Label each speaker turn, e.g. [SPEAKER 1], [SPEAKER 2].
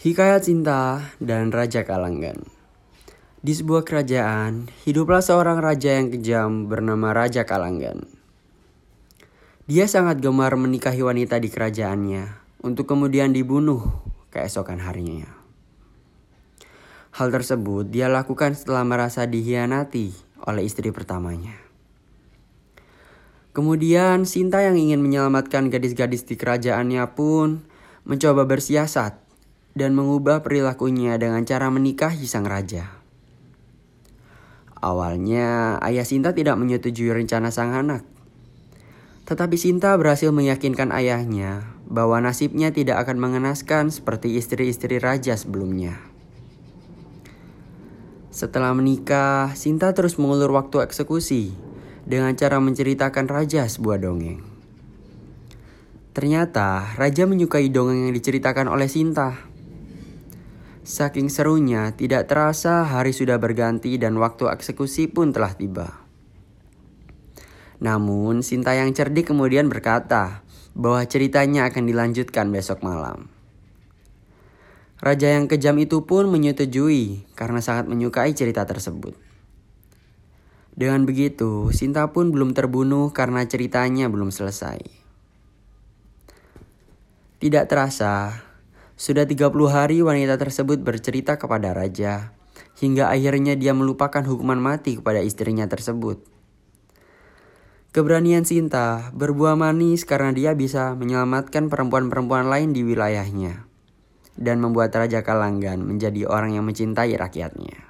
[SPEAKER 1] Hikayat Cinta dan Raja Kalanggan Di sebuah kerajaan, hiduplah seorang raja yang kejam bernama Raja Kalanggan. Dia sangat gemar menikahi wanita di kerajaannya untuk kemudian dibunuh keesokan harinya. Hal tersebut dia lakukan setelah merasa dihianati oleh istri pertamanya. Kemudian Sinta yang ingin menyelamatkan gadis-gadis di kerajaannya pun mencoba bersiasat dan mengubah perilakunya dengan cara menikahi sang raja. Awalnya, ayah Sinta tidak menyetujui rencana sang anak. Tetapi Sinta berhasil meyakinkan ayahnya bahwa nasibnya tidak akan mengenaskan seperti istri-istri raja sebelumnya. Setelah menikah, Sinta terus mengulur waktu eksekusi dengan cara menceritakan raja sebuah dongeng. Ternyata raja menyukai dongeng yang diceritakan oleh Sinta. Saking serunya, tidak terasa hari sudah berganti dan waktu eksekusi pun telah tiba. Namun, Sinta yang cerdik kemudian berkata bahwa ceritanya akan dilanjutkan besok malam. Raja yang kejam itu pun menyetujui karena sangat menyukai cerita tersebut. Dengan begitu, Sinta pun belum terbunuh karena ceritanya belum selesai. Tidak terasa, sudah 30 hari wanita tersebut bercerita kepada raja, hingga akhirnya dia melupakan hukuman mati kepada istrinya tersebut. Keberanian Sinta berbuah manis karena dia bisa menyelamatkan perempuan-perempuan lain di wilayahnya dan membuat Raja Kalanggan menjadi orang yang mencintai rakyatnya.